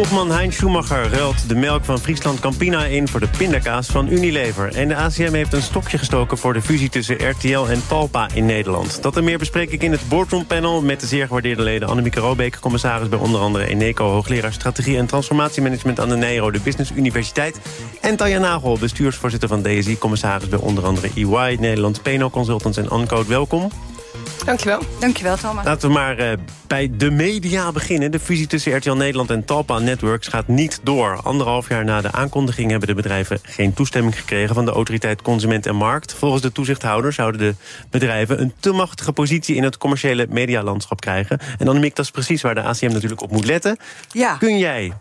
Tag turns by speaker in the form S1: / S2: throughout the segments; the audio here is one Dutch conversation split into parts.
S1: Topman Hein Schumacher ruilt de melk van Friesland Campina in... voor de pindakaas van Unilever. En de ACM heeft een stokje gestoken voor de fusie tussen RTL en Talpa in Nederland. Dat en meer bespreek ik in het Boardroom Panel... met de zeer gewaardeerde leden Annemieke Robeek... commissaris bij onder andere Eneco... hoogleraar strategie en transformatiemanagement aan de NERO... de Business Universiteit. En Tanja Nagel, bestuursvoorzitter van DSI... commissaris bij onder andere EY, Nederland, Peno Consultants en Uncode. Welkom.
S2: Dankjewel.
S3: Dankjewel, Thomas.
S1: Laten we maar uh, bij de media beginnen. De fusie tussen RTL Nederland en Talpa Networks gaat niet door. Anderhalf jaar na de aankondiging hebben de bedrijven geen toestemming gekregen... van de autoriteit Consument en Markt. Volgens de toezichthouder zouden de bedrijven... een te machtige positie in het commerciële medialandschap krijgen. En dan dat is precies waar de ACM natuurlijk op moet letten.
S3: Ja.
S1: Kun jij,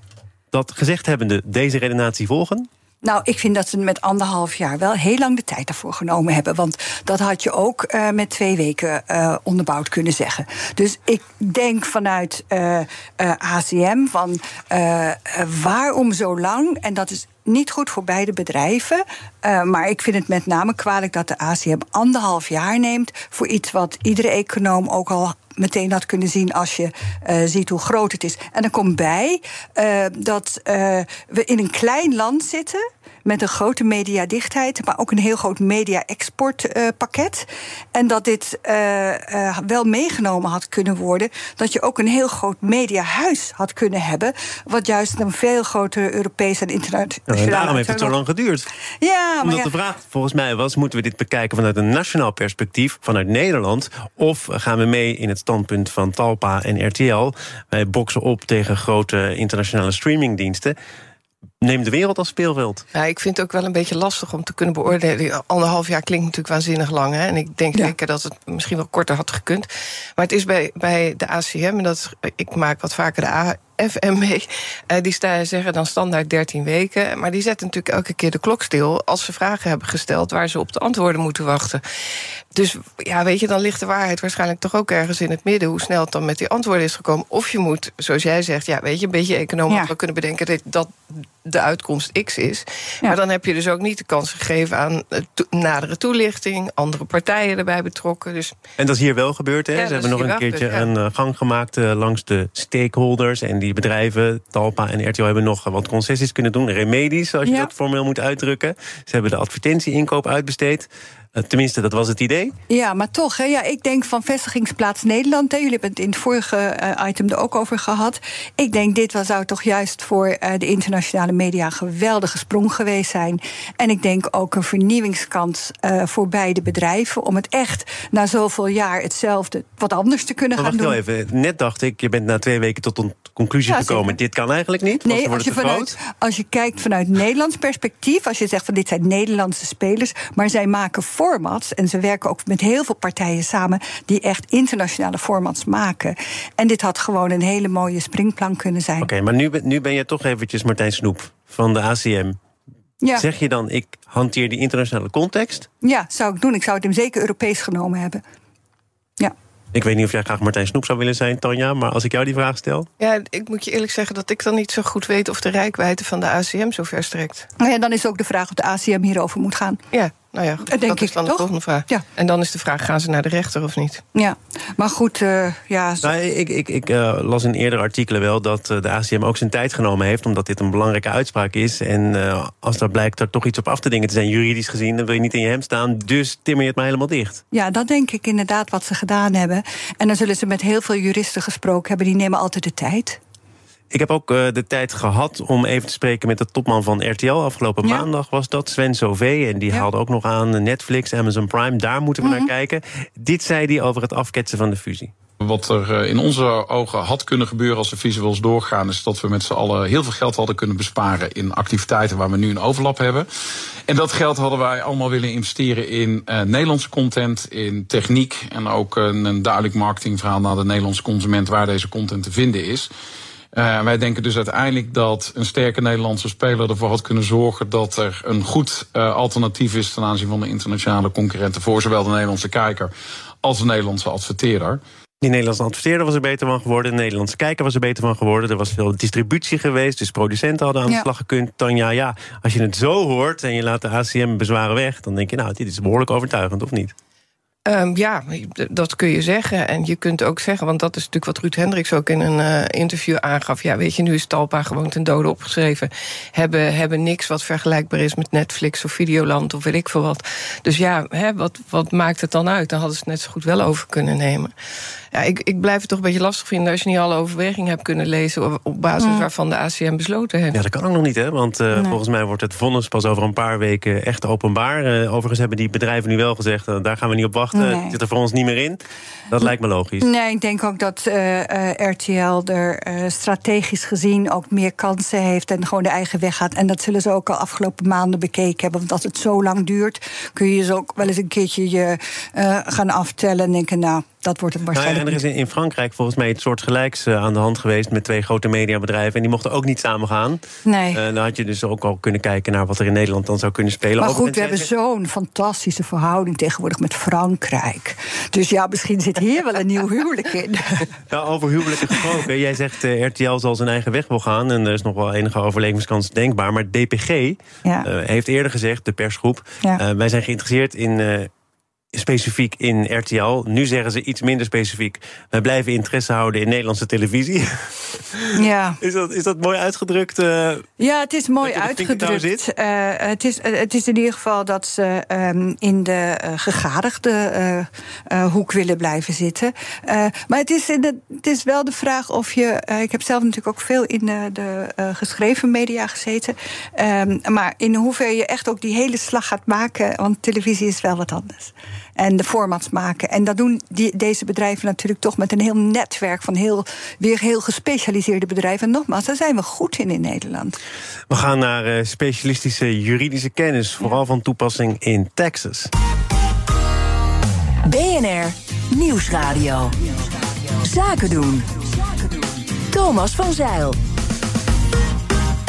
S1: dat gezegd hebbende, deze redenatie volgen?
S3: Nou, ik vind dat ze met anderhalf jaar wel heel lang de tijd daarvoor genomen hebben. Want dat had je ook uh, met twee weken uh, onderbouwd kunnen zeggen. Dus ik denk vanuit uh, ACM van waarom zo lang? En dat is niet goed voor beide bedrijven. Uh, maar ik vind het met name kwalijk dat de ACM anderhalf jaar neemt voor iets wat iedere econoom ook al meteen had kunnen zien als je uh, ziet hoe groot het is. En er komt bij uh, dat we in een klein land zitten met een grote mediadichtheid, maar ook een heel groot media-exportpakket. Uh, en dat dit uh, uh, wel meegenomen had kunnen worden, dat je ook een heel groot mediahuis had kunnen hebben, wat juist een veel grotere Europese en internationale.
S1: Ja, en daarom heeft het zo lang geduurd.
S3: Ja,
S1: Omdat
S3: ja.
S1: de vraag volgens mij was: moeten we dit bekijken vanuit een nationaal perspectief, vanuit Nederland, of gaan we mee in het standpunt van Talpa en RTL? Wij boksen op tegen grote internationale streamingdiensten neem de wereld als speelveld.
S2: Ja, ik vind het ook wel een beetje lastig om te kunnen beoordelen. Anderhalf jaar klinkt natuurlijk waanzinnig lang. Hè? En ik denk ja. zeker dat het misschien wel korter had gekund. Maar het is bij, bij de ACM, en dat, ik maak wat vaker de FM mee. Uh, die staan, zeggen dan standaard 13 weken. Maar die zetten natuurlijk elke keer de klok stil als ze vragen hebben gesteld waar ze op de antwoorden moeten wachten. Dus ja, weet je, dan ligt de waarheid waarschijnlijk toch ook ergens in het midden. Hoe snel het dan met die antwoorden is gekomen. Of je moet, zoals jij zegt, ja, weet je, een beetje economisch ja. kunnen bedenken dat, dat de uitkomst X is. Ja. Maar dan heb je dus ook niet de kans gegeven aan to nadere toelichting, andere partijen erbij betrokken. Dus
S1: en dat is hier wel gebeurd, hè?
S2: Ja,
S1: Ze hebben nog een keertje ja. een gang gemaakt uh, langs de stakeholders. En die bedrijven, Talpa en RTL, hebben nog wat concessies kunnen doen. Remedies, als je dat formeel moet uitdrukken. Ze hebben de advertentieinkoop uitbesteed. Uh, tenminste, dat was het idee.
S3: Ja, maar toch, hè, ja, ik denk van vestigingsplaats Nederland. Hè, jullie hebben het in het vorige uh, item er ook over gehad. Ik denk, dit was, zou toch juist voor uh, de internationale media een geweldige sprong geweest zijn. En ik denk ook een vernieuwingskans voor beide bedrijven. Om het echt na zoveel jaar hetzelfde wat anders te kunnen
S1: maar
S3: gaan
S1: wacht
S3: doen.
S1: Wel even. Net dacht ik, je bent na twee weken tot een conclusie
S3: Ja,
S1: gekomen. Dit kan eigenlijk niet.
S3: Nee, als je, vanuit, als je kijkt vanuit Nederlands perspectief, als je zegt van dit zijn Nederlandse spelers, maar zij maken formats en ze werken ook met heel veel partijen samen die echt internationale formats maken. En dit had gewoon een hele mooie springplank kunnen zijn.
S1: Oké, maar nu, ben- nu ben je toch eventjes Martijn Snoep van de ACM.
S3: Ja.
S1: Zeg je dan, ik hanteer die internationale context?
S3: ja, zou ik doen. Ik zou het hem zeker Europees genomen hebben. Ja.
S1: Ik weet niet of jij graag Martijn Snoep zou willen zijn, Tanja. Maar als ik jou die vraag stel.
S2: ja, ik moet je eerlijk zeggen dat ik dan niet zo goed weet of de rijkwijde van de ACM zo ver strekt.
S3: Nou ja, dan is ook de vraag of de ACM hierover moet gaan.
S2: Ja, nou ja,
S3: denk
S2: dat is
S3: ik,
S2: dan de
S3: toch?
S2: volgende vraag.
S3: Ja.
S2: En dan is de vraag: gaan ze naar de rechter of niet?
S3: Ja, maar goed, eh, ja.
S1: Nou, ik ik, ik eh, las in eerdere artikelen wel dat eh, de ACM ook zijn tijd genomen heeft. Omdat dit een belangrijke uitspraak is. En eh, als daar blijkt er toch iets op af te dingen te zijn, juridisch gezien, dan wil je niet in je hem staan. Dus timmer je het maar helemaal dicht.
S3: Ja, dat denk ik inderdaad wat ze gedaan hebben. En dan zullen ze met heel veel juristen gesproken hebben. Die nemen altijd de tijd.
S1: Ik heb ook eh, de tijd gehad om even te spreken met de topman van RTL. Afgelopen
S3: Ja.
S1: maandag was dat, Sven Sauvé. En die
S3: Ja.
S1: haalde ook nog aan Netflix, Amazon Prime. Daar moeten we
S3: Mhm.
S1: naar kijken. Dit zei hij over het afketsen van de fusie.
S4: Wat er eh, in onze ogen had kunnen gebeuren als de eens doorgaan, is dat we met z'n allen heel veel geld hadden kunnen besparen in activiteiten waar we nu een overlap hebben. En dat geld hadden wij allemaal willen investeren in eh, Nederlandse content, in techniek en ook een, een duidelijk marketingverhaal naar de Nederlandse consument waar deze content te vinden is. Eh, wij denken dus uiteindelijk dat een sterke Nederlandse speler ervoor had kunnen zorgen dat er een goed eh, alternatief is ten aanzien van de internationale concurrenten voor zowel de Nederlandse kijker als de Nederlandse adverteerder.
S1: Die Nederlandse adverteerder was er beter van geworden. De Nederlandse kijker was er beter van geworden. Er was veel distributie geweest, dus producenten hadden aan de slag gekund. Tanja, ja, als je het zo hoort en je laat de ACM bezwaren weg... dan denk je, nou, dit is behoorlijk overtuigend, of niet?
S2: Um, ja, dat kun je zeggen. En je kunt ook zeggen, want dat is natuurlijk wat Ruud Hendricks ook in een uh, interview aangaf. Ja, weet je, nu is Talpa gewoon ten dode opgeschreven. Hebben, hebben niks wat vergelijkbaar is met Netflix of Videoland of weet ik veel wat. Dus ja, hè, wat, wat maakt het dan uit? Dan hadden ze het net zo goed wel over kunnen nemen. Ja, ik, ik blijf het toch een beetje lastig vinden als je niet alle overwegingen hebt kunnen lezen op basis mm. waarvan de ACM besloten heeft.
S1: Ja, dat kan ook nog niet, hè? Want uh, volgens mij wordt het vonnis pas over een paar weken echt openbaar. Uh, overigens hebben die bedrijven nu wel gezegd, uh, daar gaan we niet op wachten. Nee. Het zit er voor ons niet meer in. Dat lijkt me logisch.
S3: Nee, ik denk ook dat RTL er strategisch gezien ook meer kansen heeft en gewoon de eigen weg gaat. En dat zullen ze ook al afgelopen maanden bekeken hebben. Want als het zo lang duurt, kun je ze ook wel eens een keertje je gaan aftellen en denken, nou dat wordt het waarschijnlijk.
S1: Nou ja, en er is in Frankrijk volgens mij het soort gelijks uh, aan de hand geweest met twee grote mediabedrijven. En die mochten ook niet samen gaan.
S3: Nee.
S1: Uh, dan had je dus ook al kunnen kijken naar wat er in Nederland dan zou kunnen spelen.
S3: Maar goed, we hebben zo'n fantastische verhouding tegenwoordig met Frankrijk. Dus ja, misschien zit hier wel een nieuw huwelijk in.
S1: Ja, over huwelijken gesproken. Jij zegt uh, RTL zal zijn eigen weg wil gaan. En er is nog wel enige overlevingskans denkbaar. Maar DPG ja. heeft eerder gezegd, de persgroep. Ja. wij zijn geïnteresseerd in specifiek in RTL. Nu zeggen ze iets minder specifiek. Wij blijven interesse houden in Nederlandse televisie.
S3: Ja.
S1: Is dat, is dat mooi uitgedrukt? Uh,
S3: ja, het is mooi uitgedrukt. Uh, het, is, uh, het is in ieder geval dat ze um, in de gegadigde hoek willen blijven zitten. maar het is, de, het is wel de vraag of je. ik heb zelf natuurlijk ook veel in de, geschreven media gezeten. Um, maar in hoeverre je echt ook die hele slag gaat maken. Want televisie is wel wat anders en de formats maken. En dat doen die, deze bedrijven natuurlijk toch met een heel netwerk van heel, weer heel gespecialiseerde bedrijven. En nogmaals, daar zijn we goed in in Nederland.
S1: We gaan naar uh, specialistische juridische kennis, vooral van toepassing in Texas.
S5: BNR Nieuwsradio. Zaken doen. Thomas van Zeil.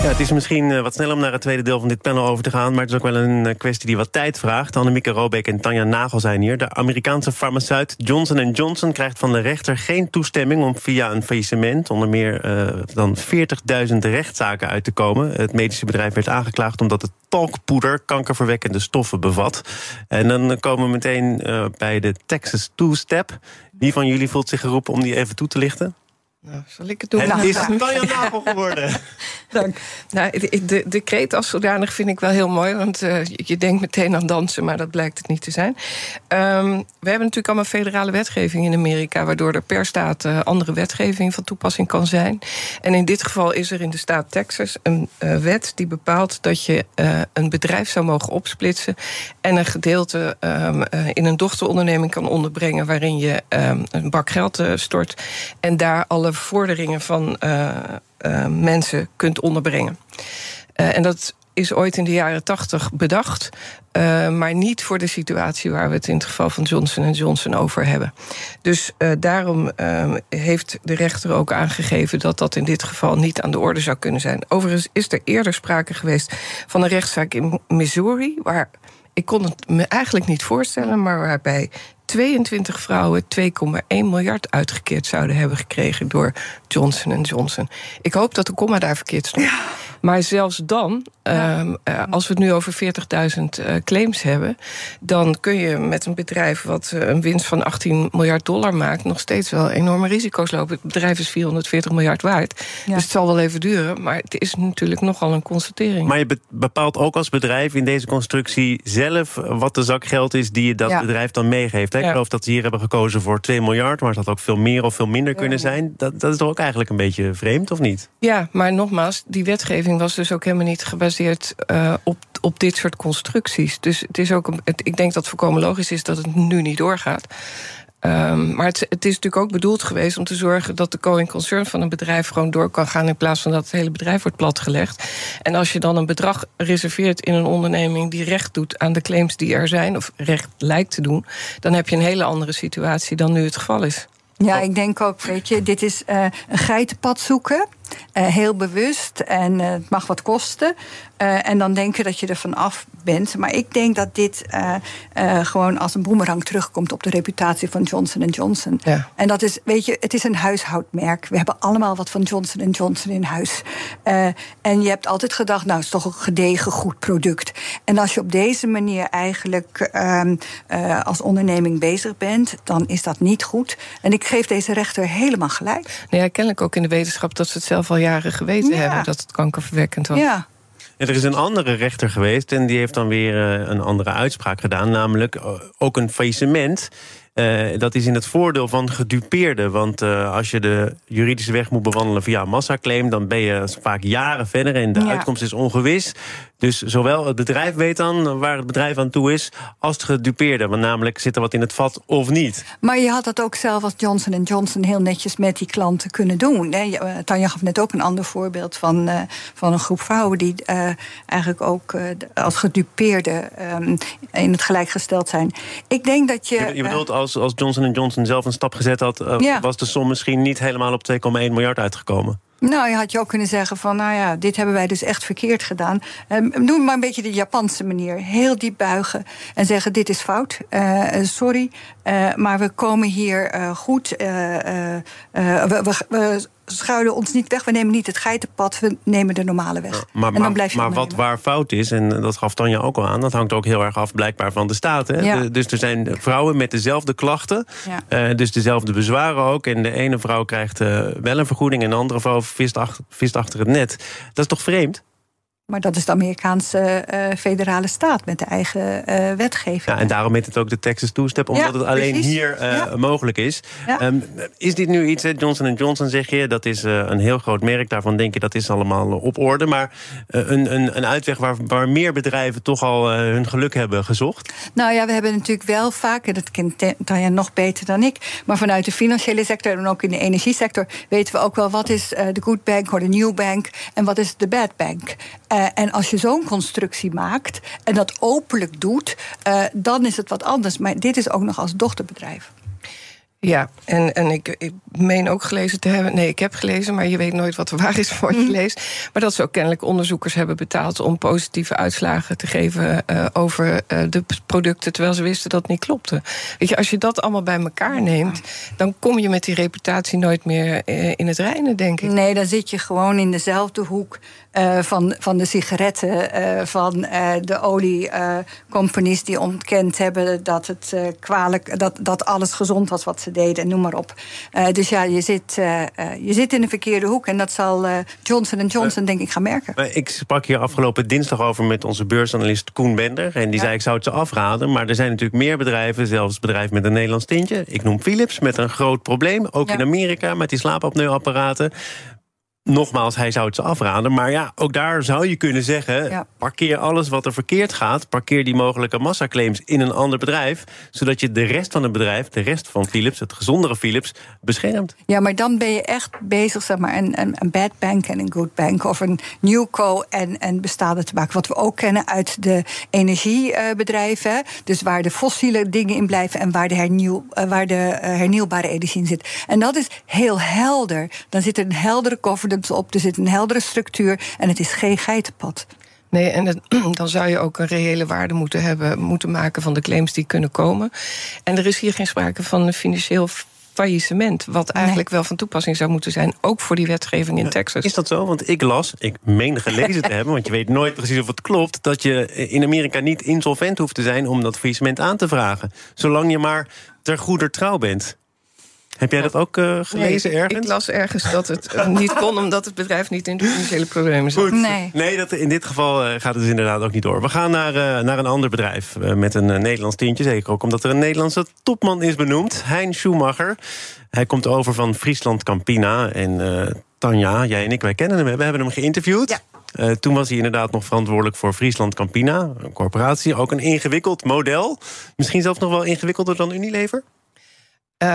S1: Ja, het is misschien eh, wat snel om naar het tweede deel van dit panel over te gaan... maar het is ook wel een eh, kwestie die wat tijd vraagt. Annemieke Robeek en Tanja Nagel zijn hier. De Amerikaanse farmaceut Johnson Johnson krijgt van de rechter geen toestemming... om via een faillissement onder meer uh, dan 40.000 rechtszaken uit te komen. Het medische bedrijf werd aangeklaagd omdat het talkpoeder kankerverwekkende stoffen bevat. En dan komen we meteen bij de Texas Two-Step. Wie van jullie voelt zich geroepen om die even toe te lichten?
S2: Nou, zal ik het doen?
S1: Het is Tanja Nagel geworden.
S2: Dank. Nou, de decreet als zodanig vind ik wel heel mooi. Want uh, je denkt meteen aan dansen, maar dat blijkt het niet te zijn. Um, we hebben natuurlijk allemaal federale wetgeving in Amerika... waardoor er per staat uh, andere wetgeving van toepassing kan zijn. En in dit geval is er in de staat Texas een uh, wet... die bepaalt dat je een bedrijf zou mogen opsplitsen... en een gedeelte um, in een dochteronderneming kan onderbrengen... waarin je um, een bak geld stort en daar alle vorderingen van uh, uh, mensen kunt onderbrengen. Uh, en dat is ooit in de jaren tachtig bedacht. Maar niet voor de situatie waar we het in het geval van Johnson Johnson over hebben. Dus daarom heeft de rechter ook aangegeven dat dat in dit geval niet aan de orde zou kunnen zijn. Overigens is er eerder sprake geweest van een rechtszaak in Missouri, waar ik kon het me eigenlijk niet voorstellen, maar waarbij 22 vrouwen 2,1 miljard uitgekeerd zouden hebben gekregen door Johnson Johnson. Ik hoop dat de komma daar verkeerd stond. Maar zelfs dan, ja. uh, als we het nu over 40.000 uh, claims hebben, dan kun je met een bedrijf wat uh, een winst van 18 miljard dollar maakt, nog steeds wel enorme risico's lopen. Het bedrijf is 440 miljard waard. Ja. Dus het zal wel even duren, maar het is natuurlijk nogal een constatering.
S1: Maar je bepaalt ook als bedrijf in deze constructie zelf wat de zak geld is die je dat bedrijf dan meegeeft. Ik geloof dat ze hier hebben gekozen voor 2 miljard, maar het had ook veel meer of veel minder kunnen zijn. Dat, dat is toch ook eigenlijk een beetje vreemd, of niet?
S2: Ja, maar nogmaals, die wetgeving was dus ook helemaal niet gebaseerd uh, op, op dit soort constructies. Dus het is ook ik denk dat het volkomen logisch is dat het nu niet doorgaat. Um, maar het, het, is natuurlijk ook bedoeld geweest om te zorgen dat de going concern van een bedrijf gewoon door kan gaan in plaats van dat het hele bedrijf wordt platgelegd. En als je dan een bedrag reserveert in een onderneming die recht doet aan de claims die er zijn, of recht lijkt te doen, dan heb je een hele andere situatie dan nu het geval is.
S3: Ja, ik denk ook, weet je, dit is uh, een geitenpad zoeken. Heel bewust en het mag wat kosten. en dan denken dat je er van af bent. Maar ik denk dat dit gewoon als een boemerang terugkomt op de reputatie van Johnson Johnson. Ja. En dat is, weet je, het is een huishoudmerk. We hebben allemaal wat van Johnson Johnson in huis. en je hebt altijd gedacht, nou, het is toch een gedegen goed product. En als je op deze manier eigenlijk ehm, als onderneming bezig bent, dan is dat niet goed. En ik geef deze rechter helemaal gelijk.
S2: Nee, ja, kennelijk ook in de wetenschap dat ze het zelf al jaren geweten hebben dat het kankerverwekkend was.
S3: Ja.
S1: er is een andere rechter geweest en die heeft dan weer eh, een andere uitspraak gedaan. Namelijk eh, ook een faillissement uh, dat is in het voordeel van gedupeerden. Want uh, als je de juridische weg moet bewandelen via massaclaim... dan ben je vaak jaren verder en de uitkomst is ongewis. Dus zowel het bedrijf weet dan waar het bedrijf aan toe is... als de gedupeerde. Want namelijk zit er wat in het vat of niet.
S3: Maar je had dat ook zelf als Johnson Johnson... heel netjes met die klanten kunnen doen. Hè? Eh, Tanja gaf net ook een ander voorbeeld van, uh, van een groep vrouwen... die uh, eigenlijk ook als gedupeerde um, in het gelijk gesteld zijn. Ik denk dat je...
S1: Je, je bedoelt als, als Johnson Johnson zelf een stap gezet had... Ja. was de som misschien niet helemaal op 2,1 miljard uitgekomen?
S3: Nou, je had je ook kunnen zeggen van, nou ja, dit hebben wij dus echt verkeerd gedaan. Um, doe maar een beetje de Japanse manier. Heel diep buigen en zeggen, dit is fout, uh, sorry. Uh, maar we komen hier goed. we, we, we schuilen ons niet weg. We nemen niet het geitenpad, we nemen de normale weg.
S1: maar en dan blijf je maar wat waar fout is, en dat gaf Tanja ook al aan... dat hangt ook heel erg af blijkbaar van de staat. Hè? dus er zijn vrouwen met dezelfde klachten, ja. uh, dus dezelfde bezwaren ook... en de ene vrouw krijgt uh, wel een vergoeding... en de andere vrouw vist vist achter het net. Dat is toch vreemd?
S3: Maar dat is de Amerikaanse uh, federale staat met de eigen uh, wetgeving.
S1: Ja, en daarom heet het ook de Texas Two-step, omdat ja, het alleen precies. hier uh, ja. mogelijk is. Um, is dit nu iets, Johnson Johnson zeg je, dat is een heel groot merk. Daarvan denk je dat is allemaal op orde. Maar een, een, een uitweg waar, waar meer bedrijven toch al hun geluk hebben gezocht?
S3: Nou ja, we hebben natuurlijk wel vaak, en dat kent Tanja nog beter dan ik... maar vanuit de financiële sector en ook in de energiesector... weten we ook wel wat is de good bank of de new bank... en wat is de bad bank. Uh, en als je zo'n constructie maakt en dat openlijk doet, uh, dan is het wat anders. Maar dit is ook nog als dochterbedrijf.
S2: Ja, en, en ik, ik meen ook gelezen te hebben. Nee, ik heb gelezen, maar je weet nooit wat er waar is voor je mhm. leest. Maar dat ze ook kennelijk onderzoekers hebben betaald om positieve uitslagen te geven uh, over uh, de producten, terwijl ze wisten dat het niet klopte. Weet je, als je dat allemaal bij elkaar neemt, dan kom je met die reputatie nooit meer uh, in het reinen, denk ik.
S3: Nee, dan zit je gewoon in dezelfde hoek van, van de sigaretten, uh, van uh, de oliecompanies die ontkend hebben dat het kwalijk, dat, dat alles gezond was wat ze deden, en noem maar op. dus ja, je zit, je zit in de verkeerde hoek en dat zal Johnson Johnson, denk ik, gaan merken.
S1: Ik sprak hier afgelopen dinsdag over met onze beursanalist Koen Bender. En die ja. zei: Ik zou het ze afraden. Maar er zijn natuurlijk meer bedrijven, zelfs bedrijven met een Nederlands tintje. Ik noem Philips met een groot probleem. Ook ja. in Amerika met die slaapapneuapparaten nogmaals, hij zou het ze afraden. Maar ja, ook daar zou je kunnen zeggen... Ja. parkeer alles wat er verkeerd gaat... parkeer die mogelijke massaclaims in een ander bedrijf... zodat je de rest van het bedrijf, de rest van Philips... het gezondere Philips, beschermt.
S3: Ja, maar dan ben je echt bezig, zeg maar... een, een, een bad bank en een good bank... of een newco en, en bestaande te maken. Wat we ook kennen uit de energiebedrijven. Dus waar de fossiele dingen in blijven... en waar de, hernieuw, waar de hernieuwbare energie in zit. En dat is heel helder. Dan zit er een heldere koffer op. Er zit een heldere structuur en het is geen geitenpad.
S2: Nee, en het, dan zou je ook een reële waarde moeten hebben, moeten maken van de claims die kunnen komen. En er is hier geen sprake van een financieel faillissement. Wat eigenlijk nee. wel van toepassing zou moeten zijn, ook voor die wetgeving in Texas.
S1: Is dat zo? Want ik las, ik meen gelezen te hebben, want je weet nooit precies of het klopt, dat je in Amerika niet insolvent hoeft te zijn om dat faillissement aan te vragen. Zolang je maar ter goeder trouw bent. Heb jij dat ook uh, gelezen
S2: nee,
S1: ergens?
S2: Ik las ergens dat het uh, niet kon omdat het bedrijf niet in de financiële problemen zat. Goed.
S3: Nee,
S1: nee dat, in dit geval uh, gaat het dus inderdaad ook niet door. We gaan naar, naar een ander bedrijf met een Nederlands tintje. Zeker ook omdat er een Nederlandse topman is benoemd. Hein Schumacher. Hij komt over van Friesland Campina. En Tanja, jij en ik, wij kennen hem. We hebben hem geïnterviewd. Ja. Uh, toen was hij inderdaad nog verantwoordelijk voor Friesland Campina, een corporatie. Ook een ingewikkeld model. Misschien zelfs nog wel ingewikkelder dan Unilever?
S2: Uh,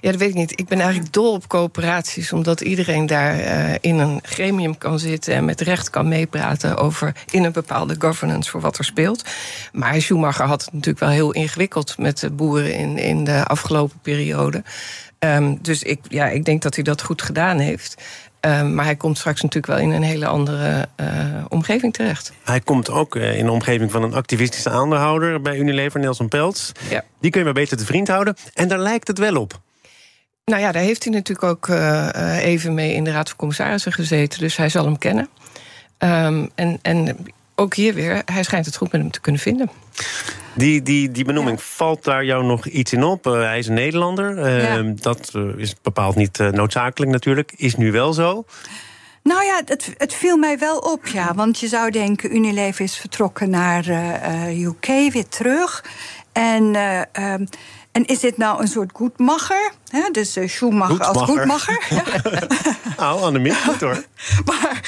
S2: ja, dat weet ik niet. Ik ben eigenlijk dol op coöperaties, omdat iedereen daar uh, in een gremium kan zitten en met recht kan meepraten over in een bepaalde governance voor wat er speelt. Maar Schumacher had het natuurlijk wel heel ingewikkeld met de boeren in, in de afgelopen periode. Um, dus ik, ja, ik denk dat hij dat goed gedaan heeft. Ehm, maar hij komt straks natuurlijk wel in een hele andere uh, omgeving terecht.
S1: Hij komt ook uh, in de omgeving van een activistische aandeelhouder bij Unilever, Nelson Peltz. Ja. Die kun je maar beter te vriend houden. En daar lijkt het wel op.
S2: Nou ja, daar heeft hij natuurlijk ook even mee in de Raad van Commissarissen gezeten. Dus hij zal hem kennen. Um, en, en ook hier weer, hij schijnt het goed met hem te kunnen vinden.
S1: Die, die, die benoeming, valt daar jou nog iets in op? Uh, hij is een Nederlander. Uh, Dat uh, is bepaald niet noodzakelijk natuurlijk. Is nu wel zo.
S3: Nou ja, het, het, viel mij wel op, ja. Want je zou denken, Unilever is vertrokken naar UK, weer terug. En... Um, en is dit nou een soort goedmacher? Dus uh, Schumacher als goedmacher? Ja.
S1: nou, Annemie, goed hoor.
S3: maar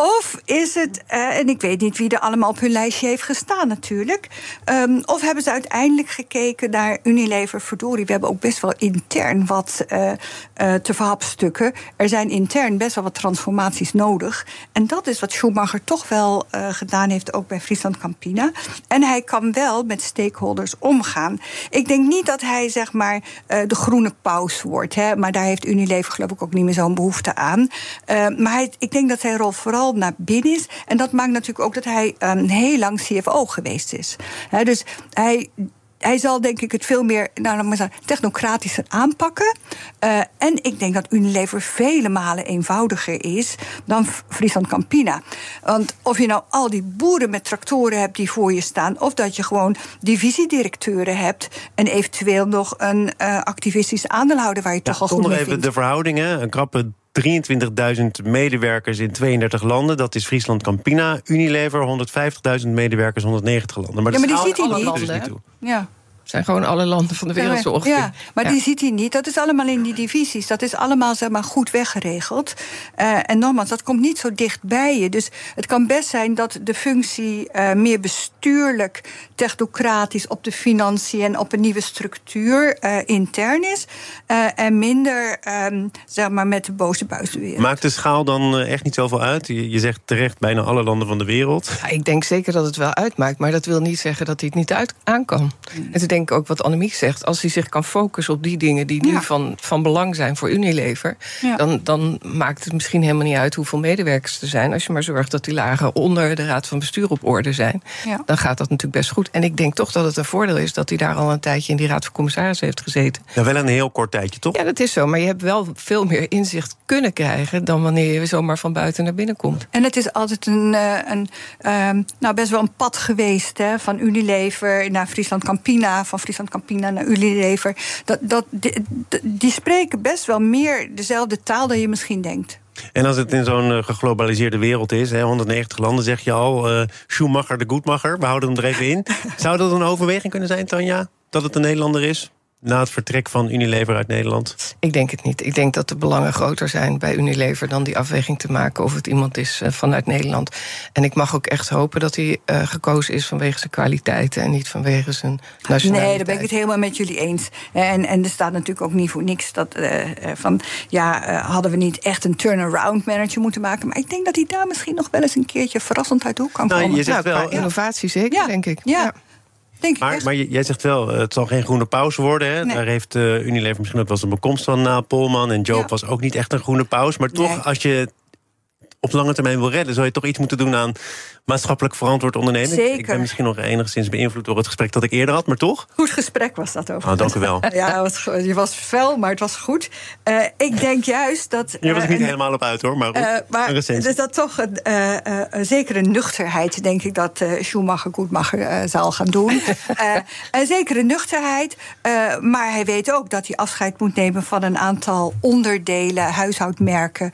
S3: of is het, uh, en ik weet niet wie er allemaal op hun lijstje heeft gestaan natuurlijk. Um, of hebben ze uiteindelijk gekeken naar Unilever, verdorie. We hebben ook best wel intern wat uh, uh, te verhapstukken. Er zijn intern best wel wat transformaties nodig. En dat is wat Schumacher toch wel gedaan heeft, ook bij Friesland Campina. En hij kan wel met stakeholders omgaan. Ik denk niet dat hij zeg maar de groene paus wordt. Hè, maar daar heeft Unilever geloof ik ook niet meer zo'n behoefte aan. maar hij, ik denk dat zijn rol vooral naar binnen is. En dat maakt natuurlijk ook dat hij um, heel lang CFO geweest is. dus hij hij zal denk ik het veel meer nou, technocratischer aanpakken. Uh, en ik denk dat Unilever vele malen eenvoudiger is dan Friesland Campina. Want of je nou al die boeren met tractoren hebt die voor je staan, of dat je gewoon divisiedirecteuren hebt en eventueel nog een uh, activistisch aandeelhouder waar je toch al goed mee
S1: even de verhoudingen. Een krappe 23.000 medewerkers in 32 landen. Dat is Friesland Campina. Unilever 150.000 medewerkers, 190 landen.
S3: Maar, ja, maar die ziet hij niet. Dus
S2: niet Ja zijn gewoon alle landen van de wereld zo ongeveer.
S3: Ja, maar die ziet hij niet. Dat is allemaal in die divisies. Dat is allemaal zeg maar, goed weggeregeld. Uh, en nogmaals, dat komt niet zo dicht bij je. Dus het kan best zijn dat de functie uh, meer bestuurlijk, technocratisch op de financiën en op een nieuwe structuur uh, intern is. en minder um, zeg maar, met de boze buitenwereld.
S1: Maakt de schaal dan echt niet zoveel uit? Je, je zegt terecht bijna alle landen van de wereld.
S2: Ja, ik denk zeker dat het wel uitmaakt. Maar dat wil niet zeggen dat hij het niet uit aan kan. Mm. En te denk ook wat Annemiek zegt. Als hij zich kan focussen op die dingen die nu van, van belang zijn voor Unilever. Dan, dan maakt het misschien helemaal niet uit hoeveel medewerkers er zijn. Als je maar zorgt dat die lagen onder de raad van bestuur op orde zijn. Dan gaat dat natuurlijk best goed. En ik denk toch dat het een voordeel is dat hij daar al een tijdje in die raad van commissarissen heeft gezeten.
S1: Ja, wel een heel kort tijdje, toch?
S2: Ja, dat is zo. Maar je hebt wel veel meer inzicht kunnen krijgen dan wanneer je zomaar van buiten naar binnen komt.
S3: En het is altijd een, eh, een um, nou best wel een pad geweest hè, van Unilever naar Friesland Campina van Friesland Campina naar Unilever. Dat, dat, die, die spreken best wel meer dezelfde taal dan je misschien denkt.
S1: En als het in zo'n uh, geglobaliseerde wereld is, hè, 190 landen zeg je al, uh, Schumacher de Goedmacher, we houden hem er even in. Zou dat een overweging kunnen zijn, Tanja? Dat het een Nederlander is? Na het vertrek van Unilever uit Nederland?
S2: Ik denk het niet. Ik denk dat de belangen groter zijn bij Unilever dan die afweging te maken of het iemand is eh, vanuit Nederland. En ik mag ook echt hopen dat hij uh, gekozen is vanwege zijn kwaliteiten en niet vanwege zijn nationaliteit.
S3: Nee, daar ben ik het helemaal met jullie eens. En, en er staat natuurlijk ook niet voor niks dat uh, van ja, hadden we niet echt een turnaround manager moeten maken. Maar ik denk dat hij daar misschien nog wel eens een keertje verrassend uit de hoek kan nou, komen.
S2: Je zegt nou, wel, innovatie zeker, denk ik.
S3: ja. Denk
S1: maar, maar jij zegt wel, het zal geen groene pauze worden. Hè? Daar heeft uh, Unilever misschien ook wel eens een bekomst van na Polman. En Joop was ook niet echt een groene pauze. Maar toch, als je op lange termijn wil redden, zou je toch iets moeten doen aan maatschappelijk verantwoord ondernemen.
S3: Zeker.
S1: Ik ben misschien nog enigszins beïnvloed door het gesprek dat ik eerder had, maar toch?
S3: Goed gesprek was dat over.
S1: Oh, dank u wel.
S3: ja, je was fel, maar het was goed. Uh, ik denk juist dat.
S1: Je was er niet uh, helemaal op uit hoor, maar, goed, uh, maar
S3: dus dat toch een, een zekere nuchterheid, denk ik, dat Schumacher Goedmacher zal gaan doen. een zekere nuchterheid, maar hij weet ook dat hij afscheid moet nemen van een aantal onderdelen, huishoudmerken.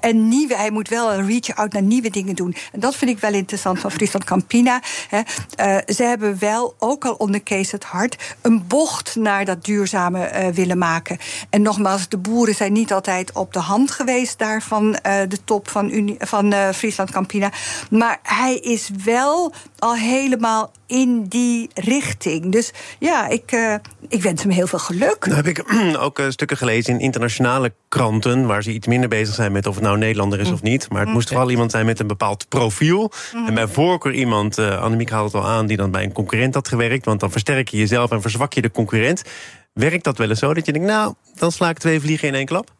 S3: en nieuwe, hij moet wel een reach-out naar nieuwe dingen doen. En dat vind ik wel interessant van Friesland Campina. Hè. Uh, ze hebben wel, ook al onder Kees het Hart, een bocht naar dat duurzame uh, willen maken. En nogmaals, de boeren zijn niet altijd op de hand geweest daar van uh, de top van, Friesland Campina. Maar hij is wel al helemaal in die richting. Dus ja, ik, ik wens hem heel veel geluk.
S1: Nou heb ik ook stukken gelezen in internationale kranten... waar ze iets minder bezig zijn met of het nou Nederlander is of niet. Maar het moest vooral iemand zijn met een bepaald profiel. En bij voorkeur iemand, uh, Annemiek haalde het al aan... die dan bij een concurrent had gewerkt. Want dan versterk je jezelf en verzwak je de concurrent. Werkt dat wel eens zo dat je denkt... nou, dan sla ik twee vliegen in één klap?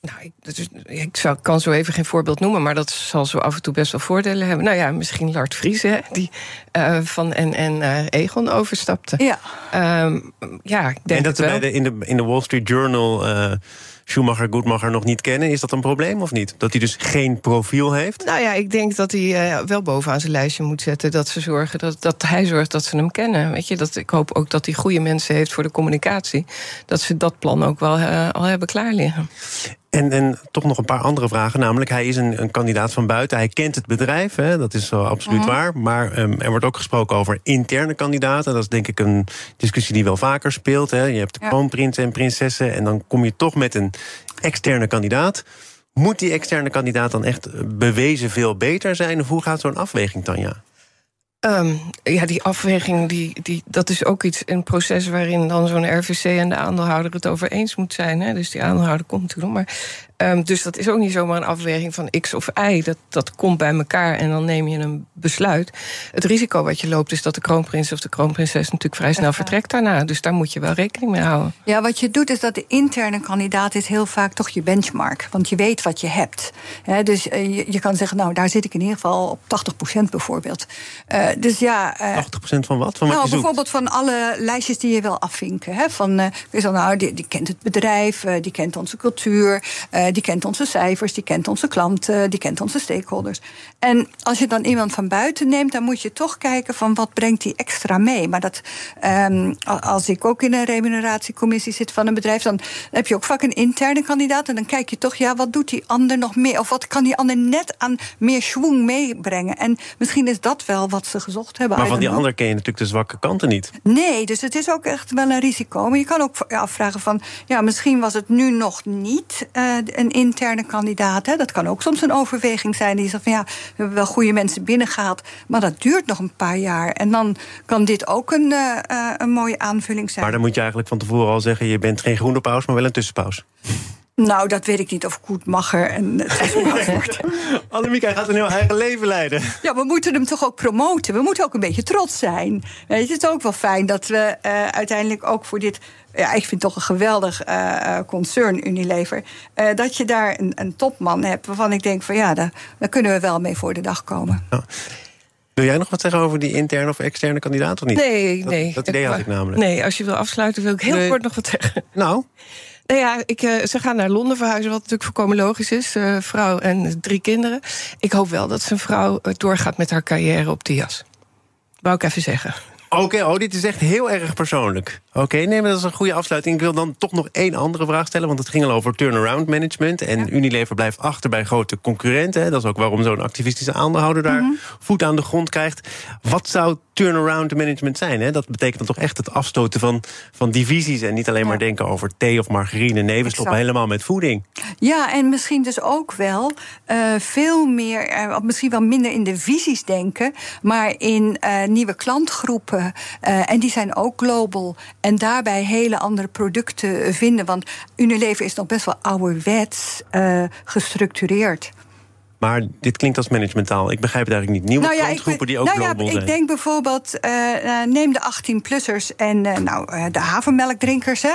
S2: Nou, ik, dus, ik zou, kan zo even geen voorbeeld noemen, maar dat zal zo af en toe best wel voordelen hebben. Nou ja, misschien Lart Vries, hè, die uh, van en, en uh, Egon overstapte.
S3: Ja,
S2: um, ja ik denk
S1: En dat
S2: het wel.
S1: bij de, in, de, in de Wall Street Journal uh, Schumacher, Goedmacher nog niet kennen. Is dat een probleem of niet? Dat hij dus geen profiel heeft?
S2: Nou ja, ik denk dat hij uh, wel bovenaan zijn lijstje moet zetten. Dat, ze zorgen dat, dat hij zorgt dat ze hem kennen. Weet je, dat, ik hoop ook dat hij goede mensen heeft voor de communicatie. Dat ze dat plan ook wel uh, al hebben klaar liggen.
S1: En, en toch nog een paar andere vragen. Namelijk, hij is een, een kandidaat van buiten. Hij kent het bedrijf, hè, dat is absoluut
S3: Mhm.
S1: mm -hmm. waar. Maar um, er wordt ook gesproken over interne kandidaten. Dat is denk ik een discussie die wel vaker speelt. Hè. Je hebt de
S3: Ja.
S1: kroonprinsen en prinsessen... en dan kom je toch met een externe kandidaat. Moet die externe kandidaat dan echt bewezen veel beter zijn? Of hoe gaat zo'n afweging, Tanja?
S2: Um, ja, die afweging, die, die, dat is ook iets, een proces waarin dan zo'n RVC en de aandeelhouder het over eens moet zijn. Hè? Dus die aandeelhouder komt natuurlijk. Maar, um, dus dat is ook niet zomaar een afweging van X of Y. Dat, dat komt bij elkaar en dan neem je een besluit. Het risico wat je loopt is dat de kroonprins of de kroonprinses natuurlijk vrij snel vertrekt daarna. Dus daar moet je wel rekening mee houden.
S3: Ja, wat je doet is dat de interne kandidaat is heel vaak toch je benchmark. Want je weet wat je hebt. He, dus uh, je, je, kan zeggen, nou, daar zit ik in ieder geval op 80% bijvoorbeeld. Uh, dus ja, uh,
S1: 80% van wat? Van wat
S3: nou,
S1: je
S3: bijvoorbeeld van alle lijstjes die je wil afvinken. Hè? Van, uh, nou, die, die, kent het bedrijf, uh, die kent onze cultuur, uh, die kent onze cijfers, die kent onze klanten, die kent onze stakeholders. En als je dan iemand van buiten neemt, dan moet je toch kijken van wat brengt die extra mee. Maar dat, um, als ik ook in een remuneratiecommissie zit van een bedrijf, dan heb je ook vaak een interne kandidaat. En dan kijk je toch, ja, wat doet die ander nog meer? Of wat kan die ander net aan meer schwung meebrengen? En misschien is dat wel wat ze gezocht hebben.
S1: Maar van die ander ken je natuurlijk de zwakke kanten niet.
S3: Nee, dus het is ook echt wel een risico. Maar je kan ook afvragen van... ja, misschien was het nu nog niet uh, een interne kandidaat. Hè? Dat kan ook soms een overweging zijn. Die zegt van ja, we hebben wel goede mensen binnengehaald... maar dat duurt nog een paar jaar. En dan kan dit ook een, uh, uh, een mooie aanvulling zijn.
S1: Maar dan moet je eigenlijk van tevoren al zeggen... je bent geen groene paus, maar wel een tussenpaus.
S3: Nou, dat weet ik niet of Koet mag er en het wordt.
S1: Annemiek, hij gaat een heel eigen leven leiden.
S3: Ja, we moeten hem toch ook promoten. We moeten ook een beetje trots zijn. Weet je, het is ook wel fijn dat we uh, uiteindelijk ook voor dit... Ja, ik vind het toch een geweldig uh, concern, Unilever... Uh, dat je daar een, een, topman hebt waarvan ik denk van... ja, daar, daar kunnen we wel mee voor de dag komen.
S1: Ja. Wil jij nog wat zeggen over die interne of externe kandidaat of niet?
S2: Nee,
S1: dat,
S2: nee.
S1: Dat idee had ik namelijk.
S2: Nee, als je wil afsluiten wil ik heel
S1: nee.
S2: kort nog wat zeggen.
S1: Nou?
S2: Nou ja, ik, uh, ze gaan naar Londen verhuizen, wat natuurlijk voorkomen logisch is. Uh, vrouw en drie kinderen. Ik hoop wel dat zijn vrouw uh, doorgaat met haar carrière op de jas. Wou ik even zeggen.
S1: Oké, okay, oh, dit is echt heel erg persoonlijk. Oké, okay, nee, maar dat is een goede afsluiting. Ik wil dan toch nog één andere vraag stellen, want het ging al over turnaround management. En ja. Unilever blijft achter bij grote concurrenten. Dat is ook waarom zo'n activistische aandeelhouder daar mm -hmm. voet aan de grond krijgt. Wat zou turnaround management zijn? Hè? Dat betekent dan toch echt het afstoten van, van divisies en niet alleen ja. maar denken over thee of margarine. Nee, we stoppen helemaal met voeding.
S3: Ja, en misschien dus ook wel uh, veel meer, uh, misschien wel minder in de visies denken, maar in uh, nieuwe klantgroepen. En die zijn ook global. En daarbij hele andere producten vinden. Want Unilever is nog best wel ouderwets gestructureerd.
S1: Maar dit klinkt als managementtaal. Ik begrijp het eigenlijk niet. Nieuwe nou ja, klantgroepen die ook
S3: nou
S1: global
S3: ja,
S1: zijn.
S3: Ik denk bijvoorbeeld, uh, neem de 18-plussers en uh, nou, de havermelkdrinkers. Hè.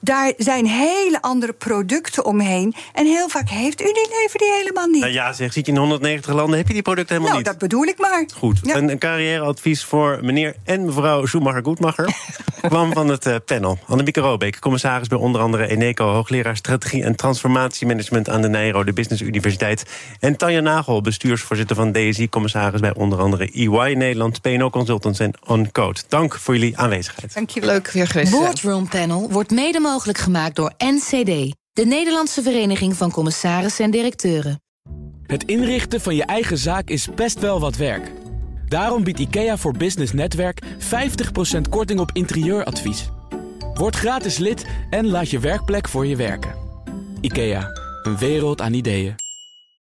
S3: daar zijn hele andere producten omheen. En heel vaak heeft Unilever die helemaal niet.
S1: Nou ja, zeg, zit je in 190 landen, heb je die producten helemaal
S3: nou,
S1: niet.
S3: dat bedoel ik maar.
S1: Goed, ja. een, een carrièreadvies voor meneer en mevrouw Schumacher-Goedmacher... kwam van het panel. Annemieke Robeek, commissaris bij onder andere Eneco... hoogleraar strategie en transformatiemanagement aan de Nijrode Business Universiteit... En Tanja Nagel, bestuursvoorzitter van DSI, commissaris bij onder andere EY Nederland, PNO Consultants en OnCode. Dank voor jullie aanwezigheid.
S2: Dank je leuk weer geweest.
S5: Boardroom Panel wordt mede mogelijk gemaakt door NCD, de Nederlandse Vereniging van Commissarissen en Directeuren.
S6: Het inrichten van je eigen zaak is best wel wat werk. Daarom biedt IKEA voor Business Netwerk 50% korting op interieuradvies. Word gratis lid en laat je werkplek voor je werken. IKEA, een wereld aan ideeën.